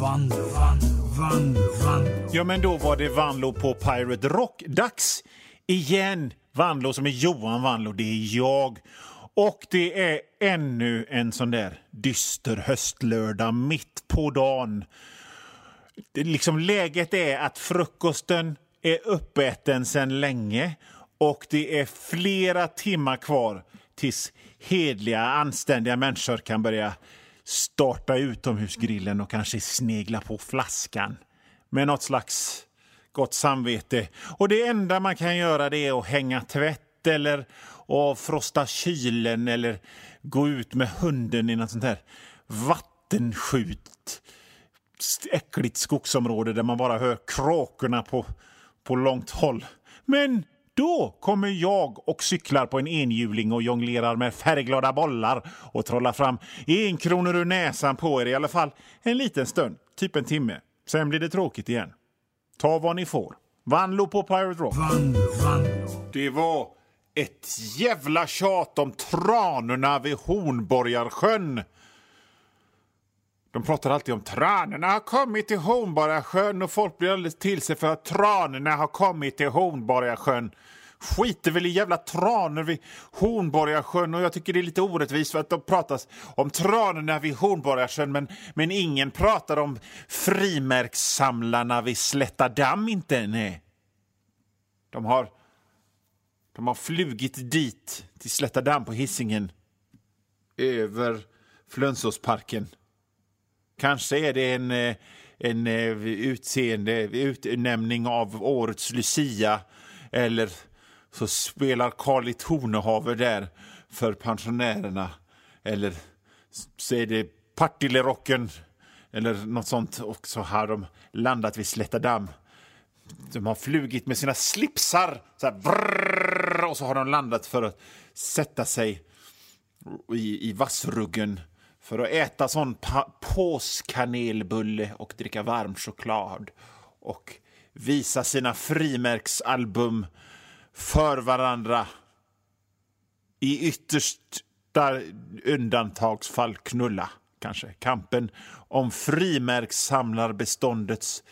Vanlo, Vanlo, Vanlo, Vanlo. Ja, men då var det Vanlo på Pirate Rock. Dags igen. Vanlo som är Johan Vanlo, det är jag. Och det är ännu en sån där dyster höstlördag mitt på dagen. Det, liksom, läget är att frukosten är uppäten sedan länge och det är flera timmar kvar tills hedliga, anständiga människor kan börja starta utomhusgrillen och kanske snegla på flaskan med något slags gott samvete. Och det enda man kan göra det är att hänga tvätt eller avfrosta kylen eller gå ut med hunden i något sånt här vattenskjut äckligt skogsområde där man bara hör kråkorna på, på långt håll. Men då kommer jag och cyklar på en enhjuling och jonglerar med färgglada bollar och trollar fram en kronor ur näsan på er i alla fall en liten stund, typ en timme. Sen blir det tråkigt igen. Ta vad ni får. Vanlo på Pirate Rock. Vanlo, Vanlo. Det var ett jävla tjat om tranorna vid Hornborgarsjön. De pratar alltid om tranorna har kommit till Hornborgasjön och folk blir alldeles till sig för att tranorna har kommit till Hornborgasjön. Skiter väl i jävla tranor vid Hornborgasjön och jag tycker det är lite orättvist för att de pratas om tranorna vid Hornborgasjön men, men ingen pratar om frimärkssamlarna vid Slätta damm inte, nej. De har, de har flugit dit, till Slätta damm på Hisingen över Flönsåsparken. Kanske är det en, eh, en eh, utseende, utnämning av årets Lucia eller så spelar Carl i Tornehaver där för pensionärerna. Eller så är det Partillerocken eller något sånt och så har de landat vid Slätta damm. De har flugit med sina slipsar så här, brrr, och så har de landat för att sätta sig i, i vassruggen för att äta sån påskanelbulle och dricka varm choklad och visa sina frimärksalbum för varandra. I yttersta undantagsfall knulla, kanske. Kampen om frimärkssamlarbeståndets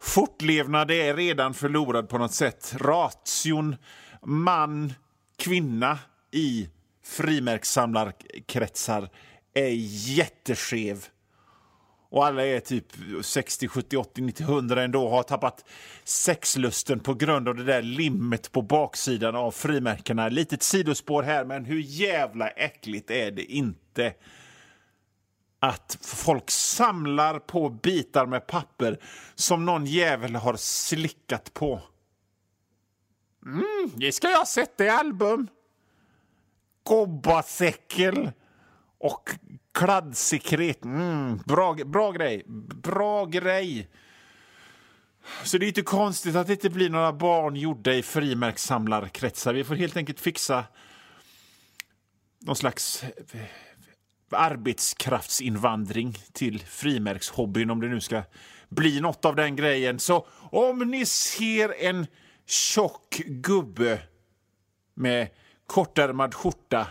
fortlevnad är redan förlorad på något sätt. Ration man, kvinna i frimärkssamlarkretsar är jätteskev. Och alla är typ 60, 70, 80, 90, 100 ändå och har tappat sexlusten på grund av det där limmet på baksidan av frimärkena. Litet sidospår här, men hur jävla äckligt är det inte att folk samlar på bitar med papper som någon jävel har slickat på? Mm, det ska jag sätta i album. Gobbasäckel och kladdsekret. Mm, bra, bra grej. Bra grej. Så det är inte konstigt att det inte blir några barn gjorda i frimärkssamlarkretsar. Vi får helt enkelt fixa någon slags eh, arbetskraftsinvandring till frimärkshobbyn om det nu ska bli något av den grejen. Så om ni ser en tjock gubbe med kortärmad skjorta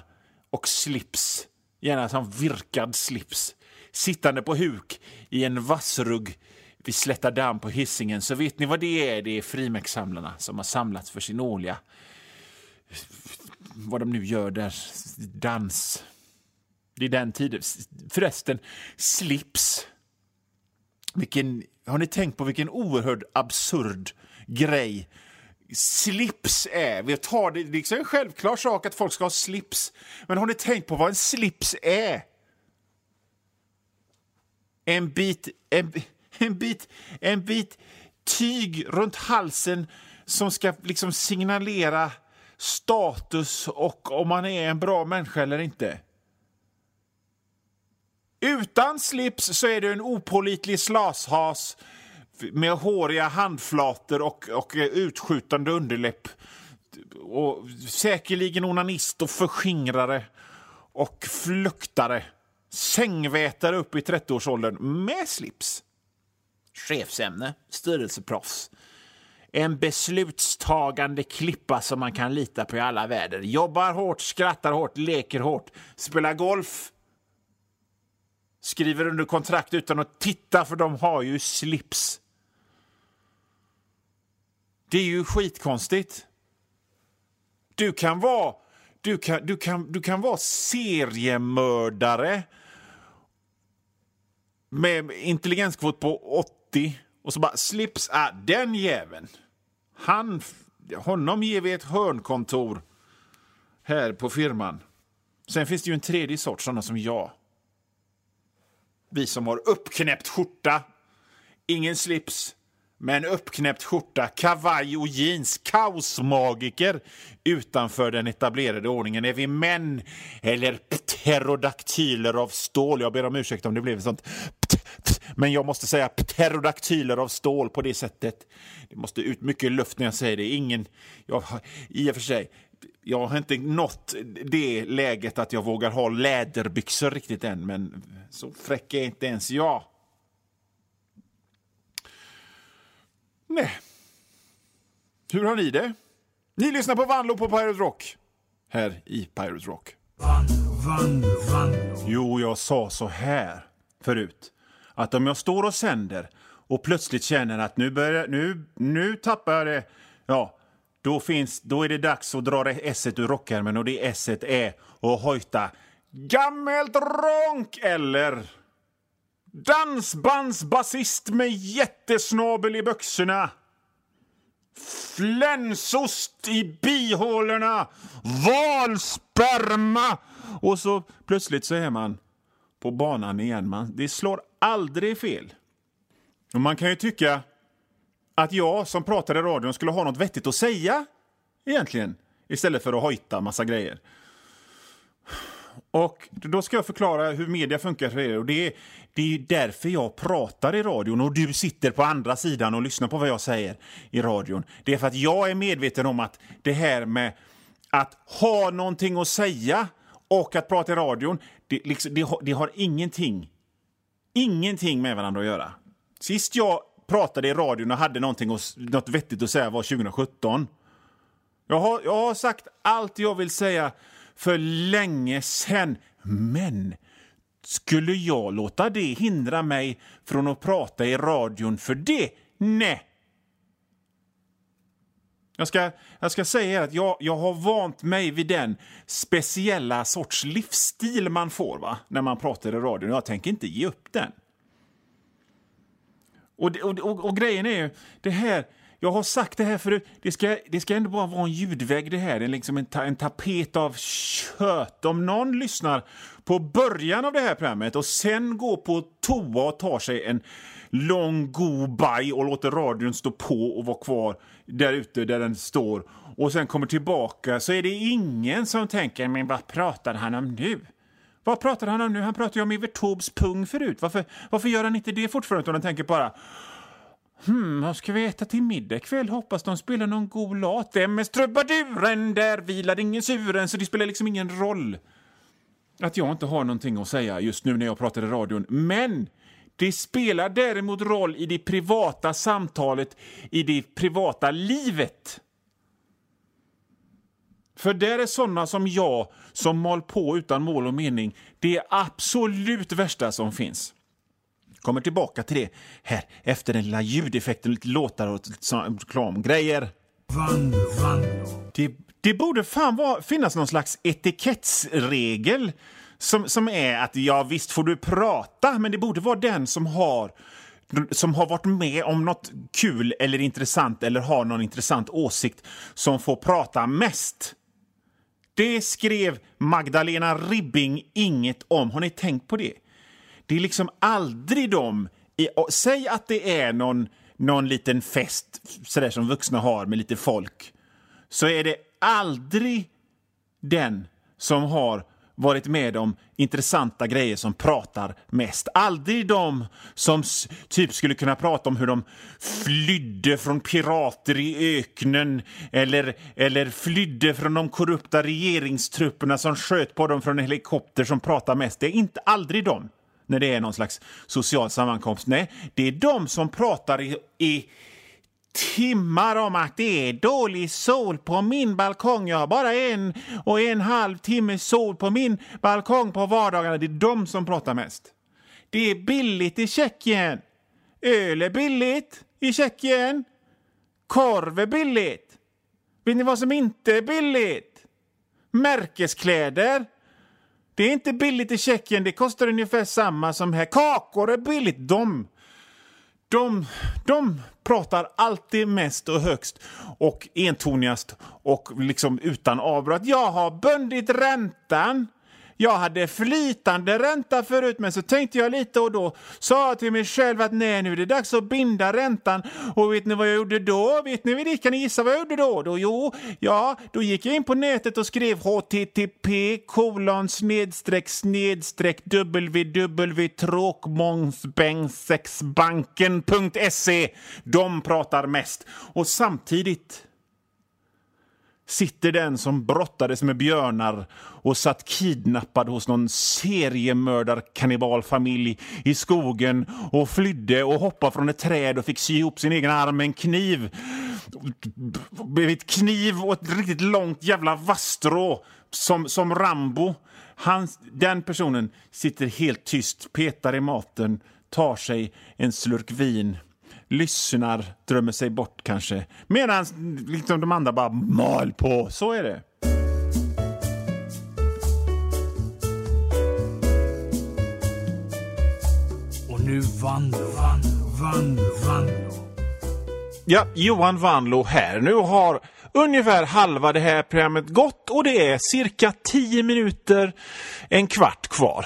och slips gärna som virkad slips, sittande på huk i en vassrugg vid Slätta damm på hissingen så vet ni vad det är? Det är frimärkssamlarna som har samlats för sin årliga... Vad de nu gör där. Dans. Det är den tiden. Förresten, slips. Vilken, har ni tänkt på vilken oerhört absurd grej slips är. Vi tar det, det är liksom en självklar sak att folk ska ha slips. Men har ni tänkt på vad en slips är? En bit, en, en bit, en bit tyg runt halsen som ska liksom signalera status och om man är en bra människa eller inte. Utan slips så är du en opolitlig slashas med håriga handflator och, och eh, utskjutande underläpp. Och säkerligen onanist och förskingrare och fluktare. Sängvätare upp i 30-årsåldern med slips. Chefsämne, styrelseproffs. En beslutstagande klippa som man kan lita på i alla väder. Jobbar hårt, skrattar hårt, leker hårt, spelar golf skriver under kontrakt utan att titta för de har ju slips. Det är ju skitkonstigt. Du kan vara, du kan, du kan, du kan vara seriemördare med intelligenskvot på 80 och så bara slips, ah, den jäveln. Han, honom ger vi ett hörnkontor här på firman. Sen finns det ju en tredje sort, sådana som jag. Vi som har uppknäppt skjorta, ingen slips, med en uppknäppt skjorta, kavaj och jeans, kaosmagiker utanför den etablerade ordningen. Är vi män eller pterodaktyler av stål? Jag ber om ursäkt om det blev sånt men jag måste säga pterodaktyler av stål på det sättet. Det måste ut mycket luft när jag säger det. Ingen, jag, I och för sig, jag har inte nått det läget att jag vågar ha läderbyxor riktigt än, men så fräck är inte ens jag. Nej. Hur har ni det? Ni lyssnar på Vanlo på Pirate Rock. Här i Pirate Rock. Vanlo, Vanlo, Vanlo. Jo, jag sa så här förut. Att om jag står och sänder och plötsligt känner att nu, börjar, nu, nu tappar jag det, ja, då, finns, då är det dags att dra s ur rockärmen och det s är att hojta gammelt ronk eller dansbandsbasist med jättesnabel i byxorna flänsost i bihålorna, valsperma och så plötsligt så är man på banan igen. Man, det slår aldrig fel. Och man kan ju tycka att jag som pratar i radion skulle ha något vettigt att säga egentligen istället för att hojta massa grejer. Och då ska jag förklara hur media funkar för er. Och det är, det är ju därför jag pratar i radion och du sitter på andra sidan och lyssnar på vad jag säger i radion. Det är för att jag är medveten om att det här med att ha någonting att säga och att prata i radion, det, liksom, det, har, det har ingenting, ingenting med varandra att göra. Sist jag pratade i radion och hade någonting och, något vettigt att säga var 2017. Jag har, jag har sagt allt jag vill säga för länge sen. Men skulle jag låta det hindra mig från att prata i radion för det? Nej. Jag ska, jag ska säga att jag, jag har vant mig vid den speciella sorts livsstil man får va? när man pratar i radion. Jag tänker inte ge upp den. Och, och, och, och grejen är ju, det här jag har sagt det här förut, det ska, det ska ändå bara vara en ljudvägg det här. Det är liksom en, ta, en tapet av kött. Om någon lyssnar på början av det här programmet och sen går på toa och tar sig en lång god baj och låter radion stå på och vara kvar där ute där den står och sen kommer tillbaka så är det ingen som tänker men vad pratar han om nu? Vad pratar han om nu? Han pratade ju om Evert Taubes pung förut. Varför, varför gör han inte det fortfarande? Utan han tänker bara Hmm, vad ska vi äta till middag ikväll? Hoppas de spelar någon god låt. Vem är strubaduren? Där vilar ingen suren, så det spelar liksom ingen roll att jag inte har någonting att säga just nu när jag pratar i radion. Men det spelar däremot roll i det privata samtalet, i det privata livet. För där är såna som jag som mal på utan mål och mening det absolut värsta som finns kommer tillbaka till det här efter den lilla ljudeffekten, lite låtar och reklamgrejer. Det, det borde fan vara, finnas någon slags etikettsregel som, som är att ja, visst får du prata, men det borde vara den som har som har varit med om något kul eller intressant eller har någon intressant åsikt som får prata mest. Det skrev Magdalena Ribbing inget om. Har ni tänkt på det? Det är liksom aldrig de... I, säg att det är någon, någon liten fest sådär som vuxna har med lite folk. Så är det aldrig den som har varit med om intressanta grejer som pratar mest. Aldrig de som typ skulle kunna prata om hur de flydde från pirater i öknen eller, eller flydde från de korrupta regeringstrupperna som sköt på dem från en helikopter som pratar mest. Det är inte aldrig de när det är någon slags social sammankomst. Nej, det är de som pratar i, i timmar om att det är dålig sol på min balkong. Jag har bara en och en halv timme sol på min balkong på vardagarna. Det är de som pratar mest. Det är billigt i Tjeckien. Öl är billigt i Tjeckien. Korv är billigt. Vet ni vad som inte är billigt? Märkeskläder. Det är inte billigt i Tjeckien. Det kostar ungefär samma som här. Kakor är billigt. De, de, de pratar alltid mest och högst och entonigast och liksom utan avbrott. Jag har bundit räntan. Jag hade flytande ränta förut, men så tänkte jag lite och då sa jag till mig själv att nej, nu är det dags att binda räntan. Och vet ni vad jag gjorde då? Vet ni, det? kan ni gissa vad jag gjorde då? då? Jo, ja, då gick jag in på nätet och skrev http kolon snedstreck snedstreck www.tråkmånsbängsexbanken.se. De pratar mest. Och samtidigt sitter den som brottades med björnar och satt kidnappad hos någon seriemördarkannibalfamilj i skogen och flydde och hoppade från ett träd och fick sy ihop sin egen arm med en kniv. Ett kniv och ett riktigt långt jävla vasstrå som, som Rambo. Han, den personen sitter helt tyst, petar i maten, tar sig en slurk vin lyssnar, drömmer sig bort kanske. Medan liksom de andra bara mal på. Så är det. Och nu Vanlo, Vanlo, Vanlo, Vanlo. Ja, Johan Vanlo här. Nu har ungefär halva det här programmet gått och det är cirka 10 minuter, en kvart kvar